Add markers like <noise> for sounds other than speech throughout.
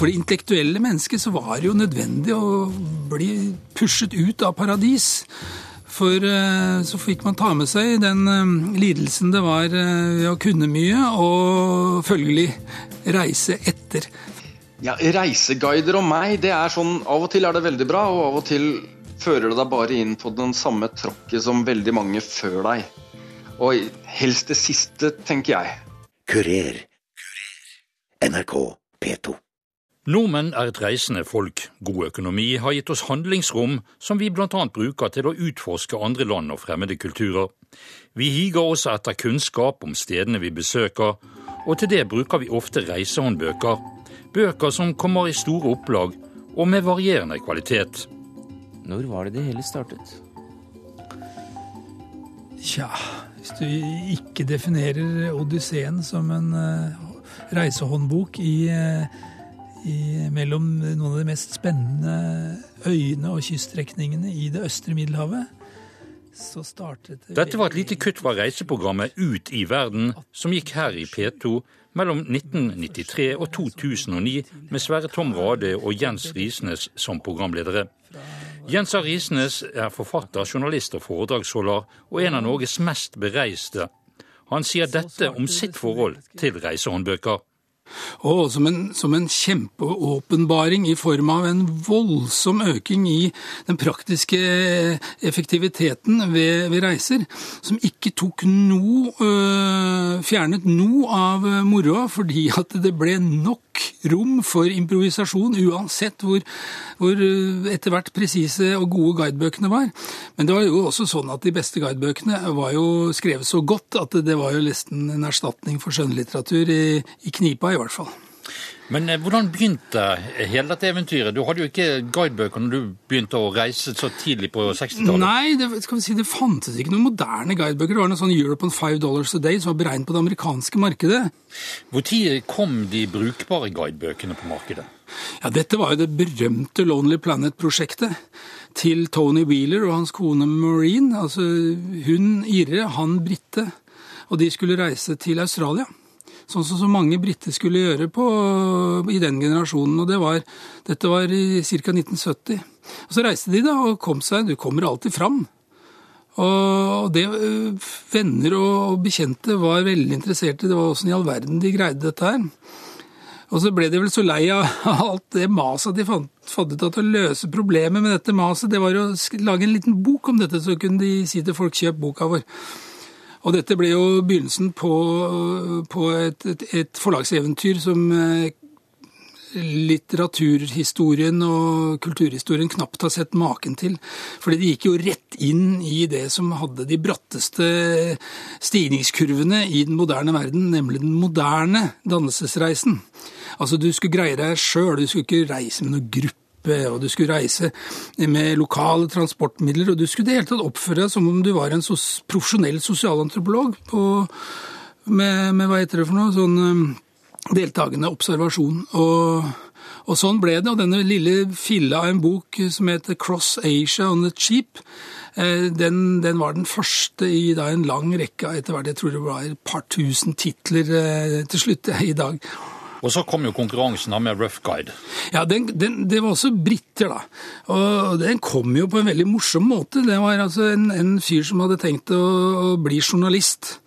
for det intellektuelle mennesket så var det jo nødvendig å bli pushet ut av paradis. For eh, så fikk man ta med seg den eh, lidelsen det var ved å kunne mye, og følgelig reise etter. Ja, Reiseguider og meg, det er sånn Av og til er det veldig bra, og av og til fører det deg bare inn på den samme tråkket som veldig mange før deg. Og helst det siste, tenker jeg. Kurer. NRK P2. Nordmenn er et reisende folk. God økonomi har gitt oss handlingsrom som vi bl.a. bruker til å utforske andre land og fremmede kulturer. Vi higer også etter kunnskap om stedene vi besøker, og til det bruker vi ofte reisehåndbøker. Bøker som kommer i store opplag og med varierende kvalitet. Når var det det hele startet? Tja, hvis du ikke definerer Odysseen som en uh, reisehåndbok i, uh, i, mellom noen av de mest spennende øyene og kyststrekningene i det østre Middelhavet, så startet det Dette var et lite kutt fra reiseprogrammet Ut i verden, som gikk her i P2 mellom 1993 og 2009 med Sverre Tom Rade og Jens Risnes som programledere. Jens A. Risnes er forfatter, journalist og foredragsholder, og en av Norges mest bereiste. Han sier dette om sitt forhold til reisehåndbøker. Og som en, som en kjempeåpenbaring i form av en voldsom øking i den praktiske effektiviteten ved, ved reiser, som ikke tok noe øh, Fjernet noe av moroa, fordi at det ble nok rom for improvisasjon, uansett hvor, hvor etter hvert presise og gode guidebøkene var. Men det var jo også sånn at de beste guidebøkene var jo skrevet så godt at det var jo nesten en erstatning for skjønnlitteratur i, i knipa, i hvert fall. Men eh, hvordan begynte hele dette eventyret? Du hadde jo ikke guidebøker når du begynte å reise så tidlig på 60-tallet? Nei, det, skal vi si, det fantes ikke noen moderne guidebøker. Det var noe sånn Europe on five dollars a day som var beregnet på det amerikanske markedet. Når kom de brukbare guidebøkene på markedet? Ja, Dette var jo det berømte Lonely Planet-prosjektet til Tony Wheeler og hans kone Maureen. Altså hun irre, han brite. Og de skulle reise til Australia sånn som så mange briter skulle gjøre på, i den generasjonen. og det var, Dette var i ca. 1970. Og Så reiste de da og kom seg Du kommer alltid fram. Og det Venner og bekjente var veldig interessert i. Det var åssen i all verden de greide dette her. Og så ble de vel så lei av <laughs> alt det maset de fant, fant ut at å løse problemet med dette maset, det var å lage en liten bok om dette, så kunne de si til folk kjøp boka vår. Og dette ble jo begynnelsen på, på et, et, et, forlagseventyr som eh, litteraturhistorien og kulturhistorien knapt har sett maken til. Fordi de gikk jo rett inn i det som hadde de bratteste stigningskurvene i den moderne verden, nemlig den moderne dannelsesreisen. Altså, du skulle greie deg sjøl, du skulle ikke reise med noen gruppe og du skulle reise med lokale transportmidler, og du skulle i det hele tatt oppføre deg som om du var en sos profesjonell sosialantropolog på, med, med, hva heter det for noe, sånn um, deltakende observasjon. Og, og, sånn ble det. Og denne lille filla av en bok som heter Cross Asia on the Cheap, eh, den, den, var den første i da, en lang rekke etter hvert. Jeg tror det var et par tusen titler eh, til slutt <laughs> i dag. Og så kom jo konkurransen med Rough Guide. Ja, den, den, det var også briter, da. Og den kom jo på en veldig morsom måte. Det var altså en, en fyr som hadde tenkt å, å bli journalist.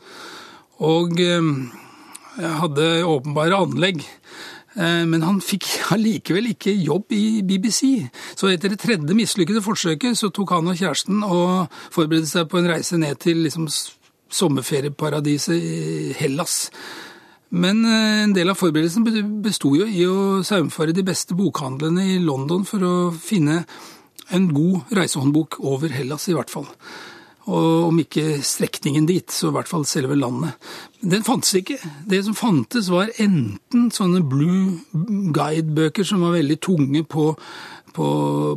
Og eh, hadde åpenbare anlegg. Eh, men han fikk <laughs> allikevel ikke jobb i BBC. Så etter det tredje mislykkede forsøket så tok han og kjæresten og forberedte seg på en reise ned til liksom, sommerferieparadiset i Hellas. Men eh, en del av forberedelsen besto jo i å saumfare de beste bokhandlene i London for å finne en god reisehåndbok over Hellas, i hvert fall. Og om ikke strekningen dit, så i hvert fall selve landet. Den fantes ikke. Det som fantes, var enten sånne blue guide-bøker som var veldig tunge på på,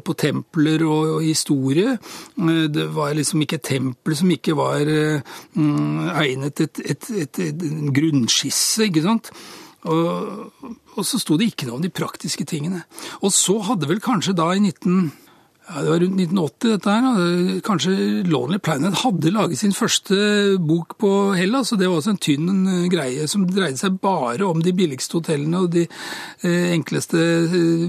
på templer og, og, historie. Det var liksom ikke tempel som ikke var mm, egnet et, et, et, et, en grunnskisse, ikke sant. Og, og så sto det ikke noe om de praktiske tingene. Og så hadde vel kanskje da i 19 ja, Det var rundt 1980, dette her. Kanskje Lonely Planet hadde laget sin første bok på Hellas. og Det var også en tynn eh, greie som dreide seg bare om de billigste hotellene og de eh, enkleste eh,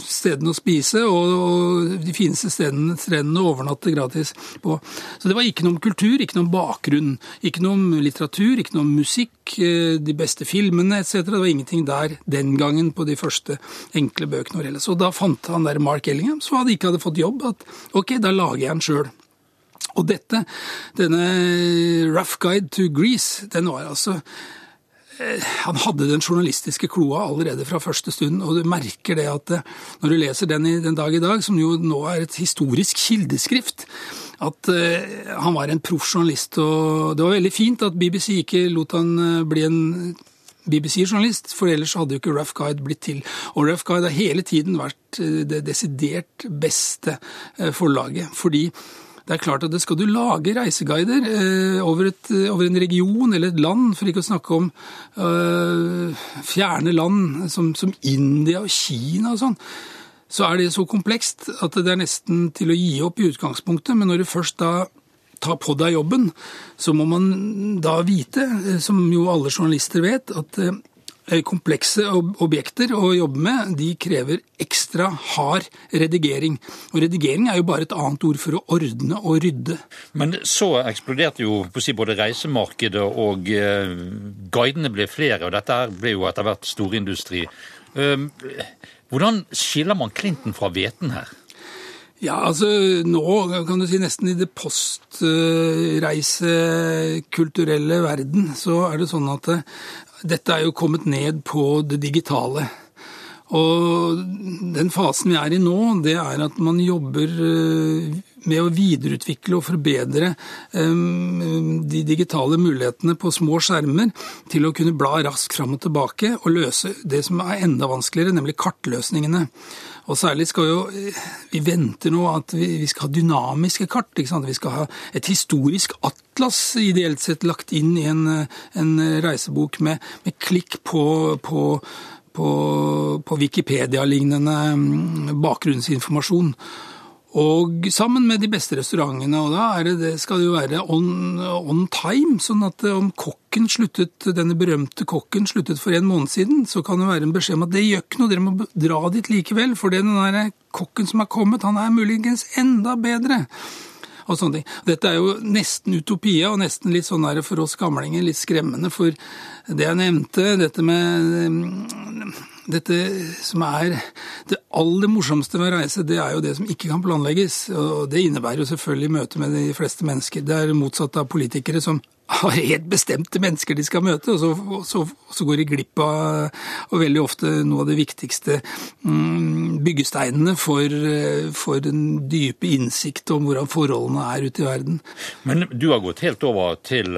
stedene å spise og, de fineste stedene, strendene å overnatte gratis på. Så det var ikke noe om kultur, ikke noe om bakgrunn, ikke noe om litteratur, ikke noe om musikk, de beste filmene etc. Det var ingenting der den gangen på de første enkle bøkene. Hellas. Og da fant han der Mark Ellingham, som hadde ikke hadde fått jobb, at ok, da lager jeg den sjøl. Og dette, denne Rough Guide to Greece, den var altså eh, han hadde den journalistiske kloa allerede fra første stund, og du merker det at eh, når du leser den i den dag i dag, som jo nå er et historisk kildeskrift, at uh, han var en proff journalist. Og det var veldig fint at BBC ikke lot han bli en BBC-journalist, for ellers hadde jo ikke Rough Guide blitt til. Og Rough Guide har hele tiden vært det desidert beste forlaget. fordi det er klart at det skal du lage reiseguider eh, over, et, over, en region eller et land, for ikke å snakke om øh, fjerne land som, som, India og Kina og sånn, så er det så komplekst at det er nesten til å gi opp i utgangspunktet. Men når du først da tar på deg jobben, så må man da vite, som jo alle journalister vet, at komplekse objekter å jobbe med, de krever ekstra hard redigering. Og redigering er jo bare et annet ord for å ordne og rydde. Men så eksploderte jo si, både reisemarkedet og eh, guidene ble flere, og dette ble jo etter hvert storindustri. Eh, hvordan skiller man Clinton fra hveten her? Ja, altså nå kan du si nesten i det postreisekulturelle verden, så er det sånn at dette er jo kommet ned på det digitale. Og den fasen vi er i nå, det er at man jobber eh, med å videreutvikle og forbedre eh, de digitale mulighetene på små skjermer til å kunne bla raskt fram og tilbake og løse det som er enda vanskeligere, nemlig kartløsningene. Og særlig skal jo Vi venter nå at vi, skal ha dynamiske kart. Vi skal ha et historisk atlas ideelt sett lagt inn i en, en reisebok med, med klikk på, på, på, på Wikipedia-lignende mm, bakgrunnsinformasjon. Og sammen med de beste restaurantene. Og da det, det skal det jo være on, on, time. Sånn at om kokken sluttet, denne berømte kokken sluttet for en måned siden, så kan det være en beskjed om at det gjør ikke noe, dere må dra dit likevel. For den der kokken som er kommet, han er muligens enda bedre. Og sånne ting. Dette er jo nesten utopia, og nesten litt sånn her for oss gamlinger litt skremmende. For det jeg nevnte, dette med dette som er det aller morsomste med å reise, det er jo det som ikke kan planlegges. Og det innebærer jo selvfølgelig møte med de fleste mennesker. Det er motsatt av politikere som har helt bestemte mennesker de skal møte, og så, så, så går de glipp av og veldig ofte noe av de viktigste mm, byggesteinene for, for, den dype innsikt om hvordan forholdene er ute i verden. Men du har gått helt over til,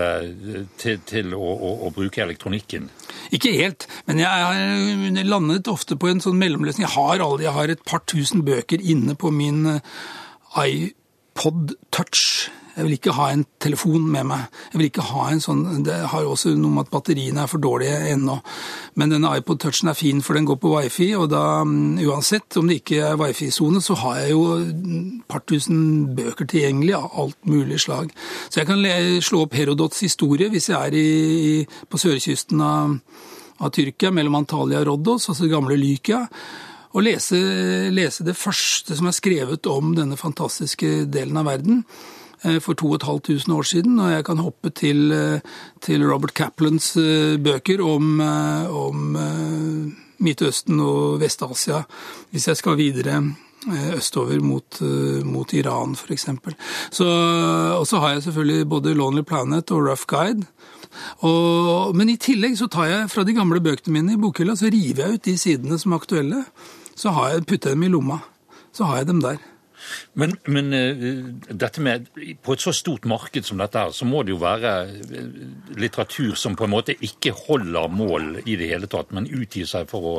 til, til å, å, å, bruke elektronikken? Ikke helt, men jeg har landet ofte på en sånn mellomløsning. Jeg har, alle, jeg har et par tusen bøker inne på min iPod Touch jeg vil ikke ha en telefon med meg. Jeg vil ikke ha en sånn Det har også noe med at batteriene er for dårlige ennå. Men denne iPod Touchen er fin, for den går på wifi, og da mm, uansett om det ikke er wifi-sone, så har jeg jo et par tusen bøker tilgjengelig av alt mulig slag. Så jeg kan slå opp Herodots historie hvis jeg er i, på sørkysten av, av Tyrkia, mellom Antalya og Roddos, altså gamle Lykia og lese, lese, det første som er skrevet om denne fantastiske delen av verden. Eh, for 2500 år siden, og jeg kan hoppe til, eh, til Robert Caplans eh, bøker om, om Midtøsten og Vest-Asia, hvis jeg skal videre østover mot, mot Iran f.eks. Og så har jeg selvfølgelig både Lonely Planet og Rough Guide. Og, men i tillegg så tar jeg fra de gamle bøkene mine i bokhylla, så river jeg ut de sidene som er aktuelle. Så har jeg putter dem i lomma. Så har jeg dem der. Men, men dette med, på et så stort marked som dette her, så må det jo være eh, litteratur som på en måte ikke holder mål i det hele tatt, men utgir seg for å,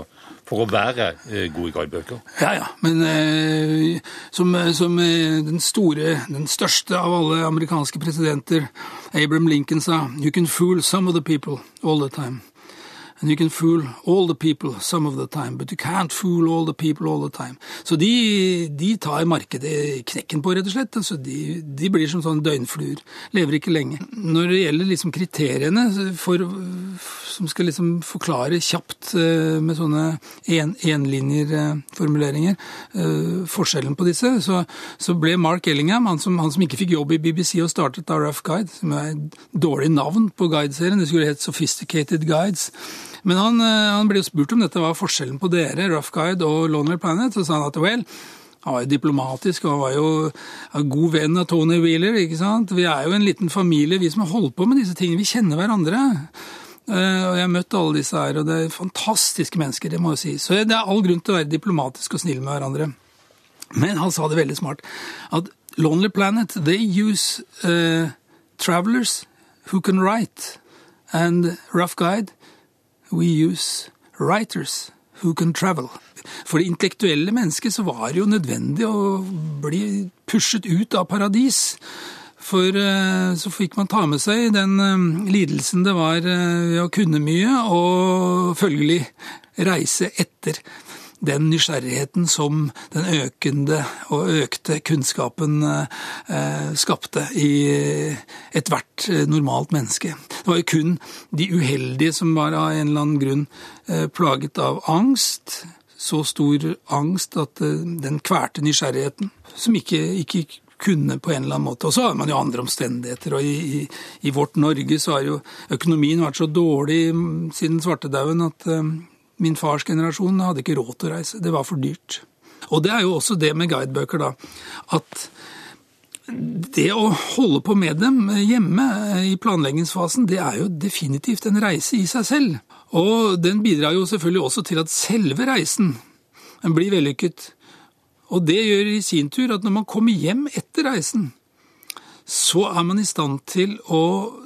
for å være uh, gode guidebøker? Ja, ja. Men uh, som, som den store, den største av alle amerikanske presidenter, Abraham Lincoln, sa You can fool some of the people all the time. And you can fool all the people some of the time, but you can't fool all the people all the time. Så de, de tar markedet knekken på, rett og slett. Altså de, de, blir som sånn døgnfluer. Lever ikke lenge. Når det gjelder liksom kriteriene for, som skal liksom forklare kjapt eh, med sånne en, enlinjerformuleringer eh, forskjellen på disse, så, så, ble Mark Ellingham, han som, han som, ikke fikk jobb i BBC og startet da Rough Guide, som er et dårlig navn på guideserien, det skulle hett Sophisticated Guides men han, eh, han ble jo spurt om dette var forskjellen på dere, Rough Guide og Lonely Planet, og sa han at well, han var jo diplomatisk, og var jo god venn av Tony Wheeler. ikke sant? Vi er jo en liten familie, vi som har holdt på med disse tingene. Vi kjenner hverandre. Eh, og Jeg har møtt alle disse her, og det er fantastiske mennesker, det må jeg si. Så det er all grunn til å være diplomatisk og snill med hverandre. Men han sa det veldig smart, at Lonely Planet, they use uh, travelers who can write. And Rough Guide, We use writers who can travel. For det intellektuelle mennesket så var det jo nødvendig å bli pushet ut av paradis. For eh, så fikk man ta med seg den eh, lidelsen det var ved å kunne mye, og følgelig reise etter den nysgjerrigheten som den økende og økte kunnskapen eh, skapte i ethvert eh, normalt menneske. Det var jo kun de uheldige som var av en eller annen grunn eh, plaget av angst. Så stor angst at den kvalte nysgjerrigheten, som ikke, ikke kunne på en eller annen måte. Og så har man jo andre omstendigheter. og i, i, i, vårt Norge så har jo økonomien vært så dårlig siden svartedauden at Min fars generasjon hadde ikke råd til å reise. Det var for dyrt. Og det er jo også det med guidebøker, da. At det å holde på med dem hjemme i planleggingsfasen, det er jo definitivt en reise i seg selv. Og den bidrar jo selvfølgelig også til at selve reisen blir vellykket. Og det gjør i sin tur at når man kommer hjem etter reisen, så er man i stand til å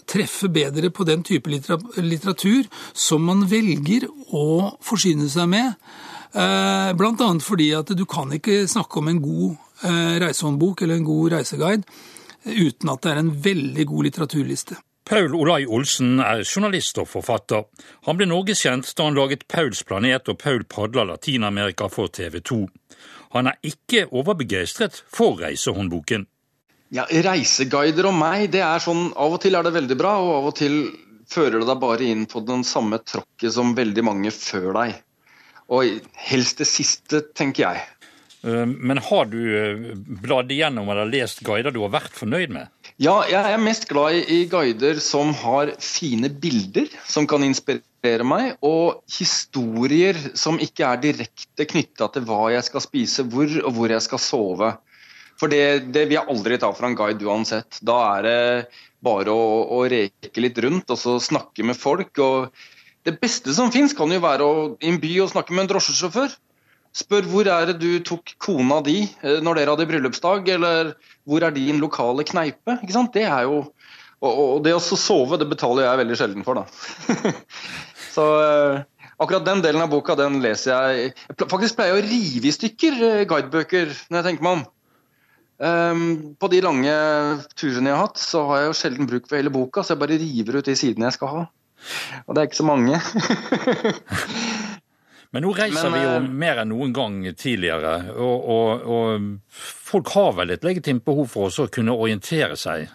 treffe bedre på den type litteratur som man velger å forsyne seg med. Eh, Bl.a. fordi at du kan ikke snakke om en god eh, reisehåndbok eller en god reiseguide uten at det er en veldig god litteraturliste. Paul Olai Olsen er journalist og forfatter. Han ble norgeskjent da han laget Pauls planet og Paul padler Latin-Amerika for TV 2. Han er ikke overbegeistret for reisehåndboken. Ja, Reiseguider og meg, det er sånn Av og til er det veldig bra, og av og til fører det deg bare inn på den samme tråkket som veldig mange før deg. Og helst det siste, tenker jeg. Eh, men har du eh, bladd igjennom eller lest guider du har vært fornøyd med? Ja, jeg er mest glad i guider som har fine bilder som kan inspirere meg, og historier som ikke er direkte knytta til hva jeg skal spise hvor, og hvor jeg skal sove. For det, det vil jeg aldri ta fra en guide uansett. Da er det bare å, å, reke litt rundt og så snakke med folk. og Det beste som fins, kan jo være å, i en by å snakke med en drosjesjåfør. Spør hvor er det du tok kona di eh, når dere hadde bryllupsdag, eller hvor er din lokale kneipe? Ikke sant? Det er jo Og, og det å sove, det betaler jeg veldig sjelden for, da. <laughs> så eh, akkurat den delen av boka den leser jeg Jeg faktisk pleier å rive i stykker eh, guidebøker når jeg tenker meg om. Um, på de lange turene jeg har hatt, så har jeg jo sjelden bruk for hele boka, så jeg bare river ut de sidene jeg skal ha. Og det er ikke så mange. <laughs> Men nå reiser Men, vi jo eh, mer enn noen gang tidligere, og, og, og, folk har vel et legitimt behov for å kunne orientere seg?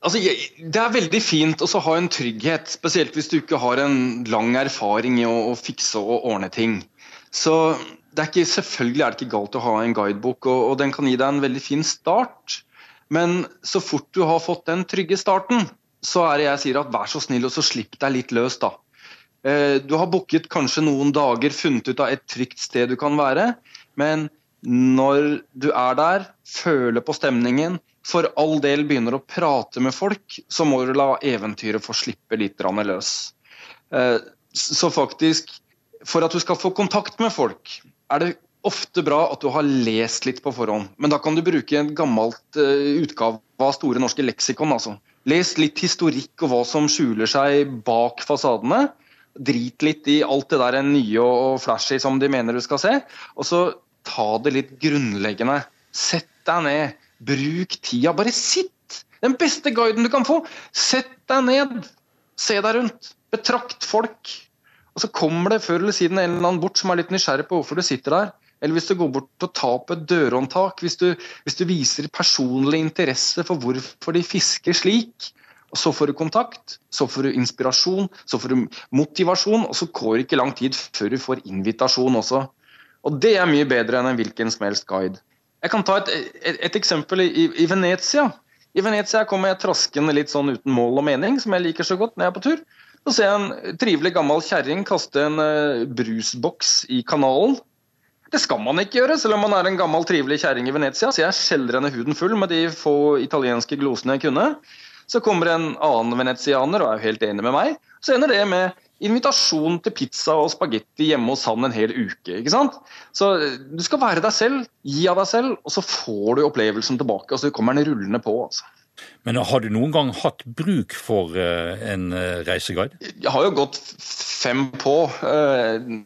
Altså, Det er veldig fint å ha en trygghet, spesielt hvis du ikke har en lang erfaring i å, å fikse og ordne ting. Så er ikke, selvfølgelig er det ikke galt å ha en guidebok, og, og, den kan gi deg en veldig fin start. Men så fort du har fått den trygge starten, så er det jeg sier at vær så snill og så slipp deg litt løs, da. Eh, du har booket kanskje noen dager, funnet ut av et trygt sted du kan være. Men når du er der, føler på stemningen, for all del begynner å prate med folk, så må du la eventyret få slippe litt løs. Eh, så faktisk, for at du skal få kontakt med folk, er det ofte bra at du har lest litt på forhånd. Men da kan du bruke en gammelt uh, utgave av Store norske leksikon. altså. Les litt historikk og hva som skjuler seg bak fasadene. Drit litt i alt det der nye og flashy som de mener du skal se. Og så ta det litt grunnleggende. Sett deg ned. Bruk tida. Bare sitt! Den beste guiden du kan få. Sett deg ned. Se deg rundt. Betrakt folk. Og så kommer det før eller siden en eller annen bort som er litt nysgjerrig på hvorfor du sitter der. Eller hvis du går bort og tar på et dørhåndtak, hvis du, hvis du viser personlig interesse for hvorfor de fisker slik, og så får du kontakt, så får du inspirasjon, så får du motivasjon, og så går det ikke lang tid før du får invitasjon også. Og det er mye bedre enn en hvilken som helst guide. Jeg kan ta et, et, et eksempel i, i, Venezia. I Venezia kommer jeg traskende litt sånn uten mål og mening, som jeg liker så godt når jeg er på tur. Så ser jeg en trivelig gammel kjerring kaste en uh, brusboks i kanalen. Det skal man ikke gjøre, selv om man er en gammel, trivelig kjerring i Venezia. Så jeg skjeller henne huden full med de få italienske glosene jeg kunne. Så kommer en annen venezianer og er jo helt enig med meg. Så ender det med invitasjon til pizza og spagetti hjemme hos han en hel uke. ikke sant? Så eh, Du skal være deg selv, gi av deg selv, og så får du opplevelsen tilbake. og Så kommer den rullende på. altså. Men har du noen gang hatt bruk for uh, en uh, reiseguide? Jeg har jo gått fem på. Uh,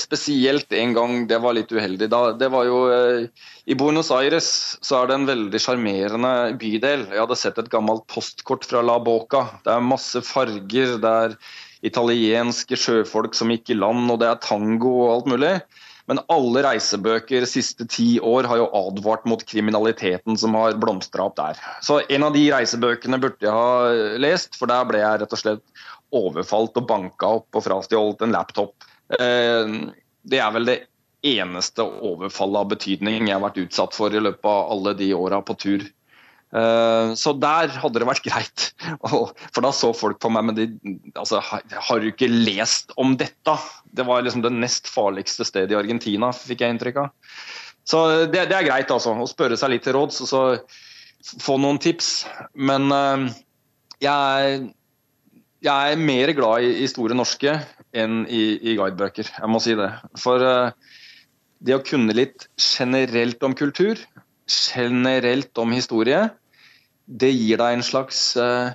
spesielt en gang, det var litt uheldig. Da, det var jo I Buenos Aires så er det en veldig sjarmerende bydel. Jeg hadde sett et gammelt postkort fra La Boca. Det er masse farger. det er italienske sjøfolk som gikk i land, og det er tango og alt mulig. Men alle reisebøker de siste ti år har jo advart mot kriminaliteten som har blomstra opp der. Så en av de reisebøkene burde jeg ha lest, for der ble jeg rett og slett overfalt og banka opp og frastjålet en laptop. Eh, det er vel det eneste overfallet av betydning jeg har vært utsatt for i løpet av alle de åra på tur. Eh, så der hadde det vært <laughs> greit. For da så folk på meg men de, altså, Har du ikke lest om dette? Det var liksom det nest farligste stedet i Argentina, fikk jeg inntrykk av. Så det, det er greit, altså. Å spørre seg litt til råds og så få noen tips. Men uh, jeg, jeg, er mer glad i, i Store norske enn i, i, guidebøker. Jeg må si det. For uh, det å kunne litt generelt om kultur, generelt om historie, det gir deg en slags uh,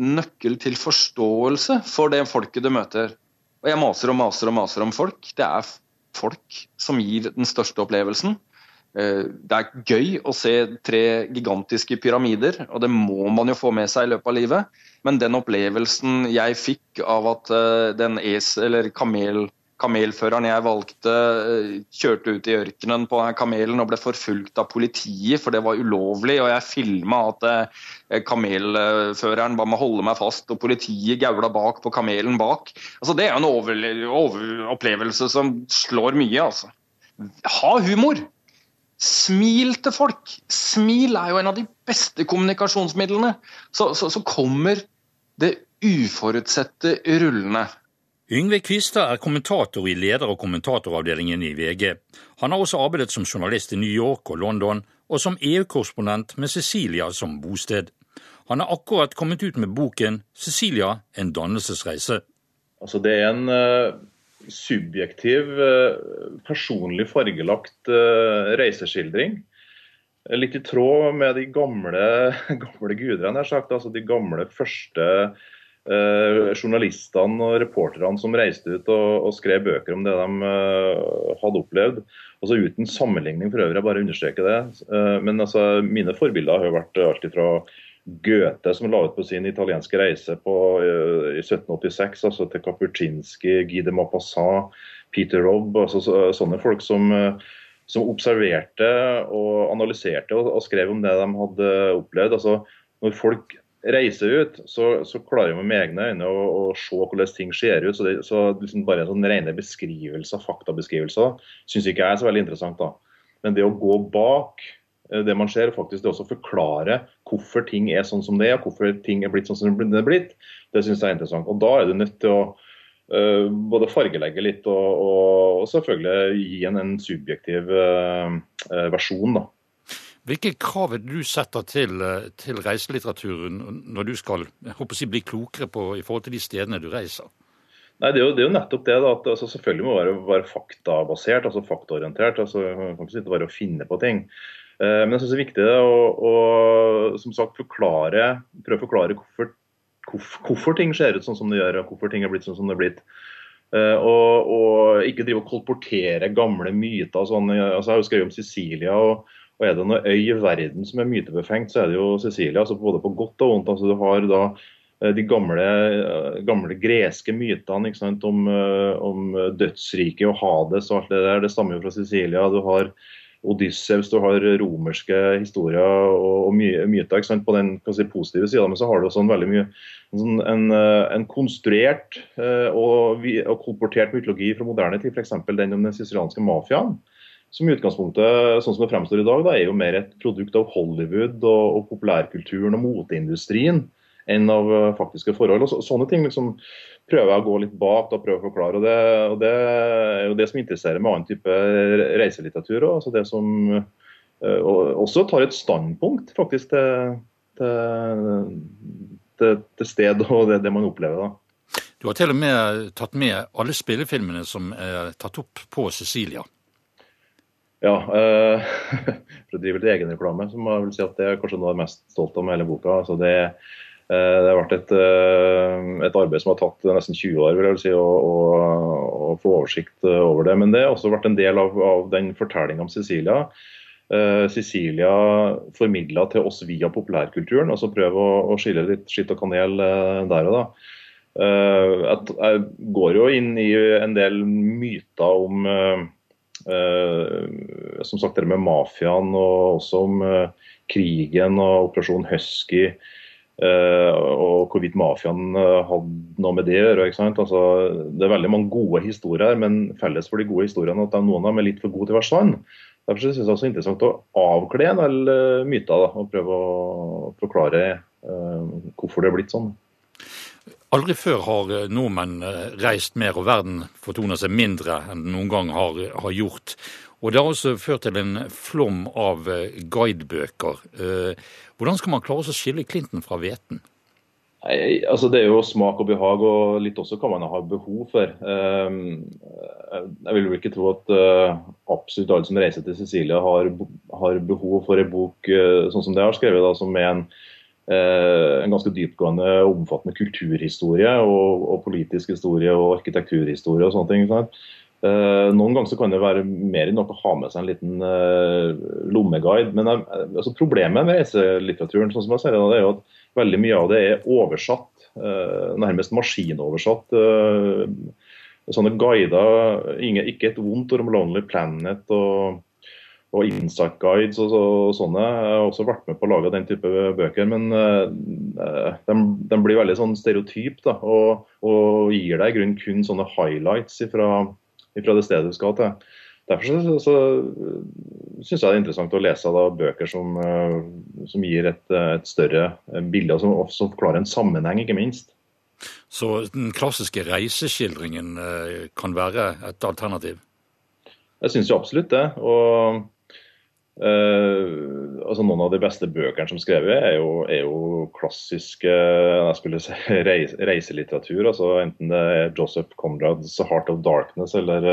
nøkkel til forståelse for det folket du møter. Og jeg maser og maser og maser om folk. Det er folk som gir den største opplevelsen. Uh, det er gøy å se tre gigantiske pyramider, og det må man jo få med seg i løpet av livet. Men den opplevelsen jeg fikk av at uh, den es eller kamel kamelføreren jeg valgte, eh, kjørte ut i ørkenen på kamelen og ble forfulgt av politiet, for det var ulovlig. Og jeg filma at eh, kamelføreren ba meg holde meg fast, og politiet gaula bak på kamelen bak. Altså, det er en over, over, opplevelse som slår mye, altså. Ha humor! Smil til folk! Smil er jo en av de beste kommunikasjonsmidlene. Så, så, så kommer det uforutsette rullende. Yngve Kvistad er kommentator i leder- og kommentatoravdelingen i VG. Han har også arbeidet som journalist i New York og London, og som EU-korrespondent med Cecilia som bosted. Han har akkurat kommet ut med boken 'Cecilia en dannelsesreise'. Altså det er en uh, subjektiv, uh, personlig fargelagt uh, reiseskildring. Litt i tråd med de gamle, <laughs> gamle gudene, sagt, altså de gamle første eh, journalistene og reporterne som reiste ut og, og, skrev bøker om det de eh, hadde opplevd. Altså Uten sammenligning for øvrig, jeg bare understreker det. Eh, men altså, mine forbilder har jo vært alt fra Goethe, som la ut på sin italienske reise på, uh, i 1786, altså til Kapuscinski, Guy de Maupassant, Peter Robb, altså så, sånne folk som, uh, som, observerte og analyserte og, skrev om det de hadde opplevd. Altså, når folk reiser ut, så, så klarer man med egne øyne å, å, se hvordan ting ser ut. Så, det, så liksom bare en sånn rene beskrivelser, faktabeskrivelser, syns ikke jeg er så veldig interessant. da. Men det å gå bak eh, det man ser, faktisk det også forklare hvorfor ting er sånn som det er, hvorfor ting er blitt sånn som det er blitt, det syns jeg er interessant. Og Da er du nødt til å uh, både fargelegge litt og, og, og selvfølgelig gi en, en subjektiv uh, versjon. da. Hvilke krav er det du setter til, eh, til reiselitteraturen når du skal si, bli klokere på, i forhold til de stedene du reiser? Nei, Det er jo, det er jo nettopp det. da, at altså, Selvfølgelig må det være, være faktabasert, altså faktaorientert. altså Man kan ikke bare finne på ting. Eh, men jeg synes det er viktig å, å, som sagt, forklare, prøve å forklare hvorfor, hvorfor, hvorfor, ting ser ut sånn som det gjør, og hvorfor ting er blitt sånn som det er blitt. Eh, og, og, ikke drive og kolportere gamle myter. Sånn, altså, jeg har jo skrevet om Sicilia. og og er det noe øy i verden som er mytebefengt, så er det jo Sicilia. altså Både på godt og vondt. altså Du har da de gamle, gamle, greske mytene om, om dødsriket og Hades og alt det der. Det stammer jo fra Sicilia. Du har Odysseus, du har romerske historier og, og myter på den si, positive sida, men så har du også en veldig mye en, en, en konstruert eh, og, og, kolportert mytologi fra moderne tid, f.eks. den om den sicilianske mafiaen. Som i utgangspunktet, sånn som det fremstår i dag, da, er jo mer et produkt av Hollywood og, og populærkulturen og moteindustrien enn av eh, faktiske forhold. Og så, sånne ting liksom, prøver jeg å gå litt bak og prøver å forklare. og det, og det, er jo det som interesserer med annen type reiselitteratur. Altså det som uh, også tar et standpunkt faktisk til, til, til, til sted og det, det, man opplever. da. Du har til og med tatt med alle spillefilmene som er tatt opp på Sicilia. Ja, uh, <laughs> for å drive litt egenreklame, så må jeg vel si at det er kanskje noe jeg er mest stolt av med hele boka. Altså det Eh, det har vært et, eh, et, arbeid som har tatt nesten 20 år vil jeg si, å, å, å, få oversikt over det. Men det har også vært en del av, av den fortellinga om Cecilia. Cecilia formidla til oss via populærkulturen. altså Prøve å, å skille litt skitt og kanel der og da. Jeg går jo inn i en del myter om som sagt det med mafiaen og også om krigen og Operasjon Husky. Uh, og hvorvidt mafiaen uh, hadde noe med det å gjøre. Altså, det er veldig mange gode historier, men felles for de gode historiene at noen av dem er litt for gode til å være sann. Derfor synes jeg det er interessant å avkle en del uh, myter da, og prøve å forklare hvorfor det er blitt sånn. Aldri før har nordmenn reist mer, og verden fortoner seg mindre enn noen gang har, har gjort. Og Det har også ført til en flom av guidebøker. Hvordan skal man klare å skille Clinton fra hveten? Altså, det er jo smak og behag, og litt også hva man har behov for. Ehm, jeg vil jo ikke tro at eh, absolutt alle som reiser til Sicilia har, har behov for en bok eh, sånn som det har skrevet, da, som er en, eh, en ganske dypgående og omfattende kulturhistorie og, og, politisk historie og arkitekturhistorie og sånne ting. Sånn. Noen ganger kan det være mer enn nok å ha med seg en liten uh, lommeguide. Men altså problemet med reiselitteraturen sånn som jeg ser det, er jo at veldig mye av det er oversatt, nærmest maskinoversatt. sånne guider, ikke et vondt om Lonely Planet og, og Insight Guides og, og, sånne. Jeg har også vært med på å lage den type bøker, men de, de, blir veldig sånn stereotyp da, og, og gir deg i grunnen kun sånne highlights fra det stedet du skal til. Derfor så, så syns jeg det er interessant å lese da, bøker som, eh, som gir et, et, større bilde, og som også forklarer en sammenheng, ikke minst. Så den klassiske reiseskildringen eh, kan være et alternativ? Jeg syns jo absolutt det. og Uh, altså Noen av de beste bøkene som skrevet, er jo, er jo klassiske jeg skulle si, <laughs> reis, reiselitteratur. altså Enten det er Joseph Conrads 'Heart of Darkness' eller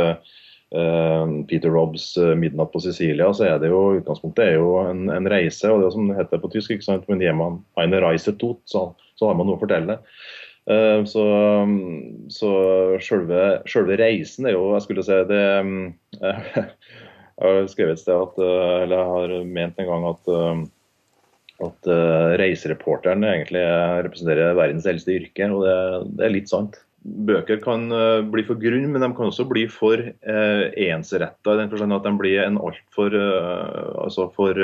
uh, Peter Robbs 'Midnatt på Sicilia', så er det jo utgangspunktet er jo en, en reise. og det er som det heter på tysk, ikke sant, men gir man eine Reise tot, så, så, har man noe å fortelle. Uh, så så selve, selve, reisen er jo Jeg skulle si det <laughs> Jeg har skrevet et sted at, eh, eller jeg har ment en gang at, eh, at uh, reisereporteren egentlig representerer verdens eldste yrke, og det, det, er litt sant. Bøker kan bli for grunn, men de kan også bli for uh, ensretta. I den forstand at de blir en altfor uh, altså for,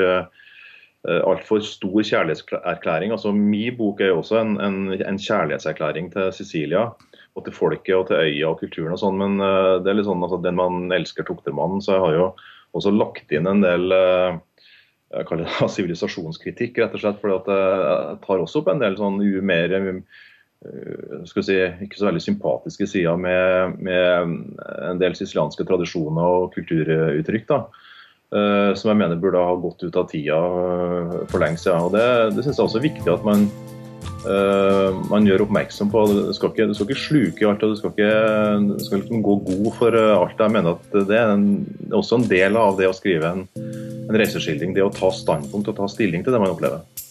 altfor stor kjærlighetserklæring. Altså, Min bok er jo også en, en, en, kjærlighetserklæring til Sicilia og til folket og til øya og kulturen og sånn, men det er litt sånn altså, den man elsker, tukter man. Så jeg har jo også lagt inn en del eh, jeg kaller det <laughs> sivilisasjonskritikk, rett og slett. For jeg tar også opp en del sånn mer eh, skal si, ikke så veldig sympatiske sider med, med en del sicilianske tradisjoner og kulturuttrykk. da, Som jeg mener burde ha gått ut av tida for lenge siden. Og det, det syns jeg også er viktig at man man gjør oppmerksom på Du skal ikke, du skal ikke sluke alt, og du skal ikke du skal liksom gå god for uh, alt. Jeg mener at det er, en, også en del av det å skrive en, en reiseskildring. Det å ta standpunkt og ta stilling til det man opplever.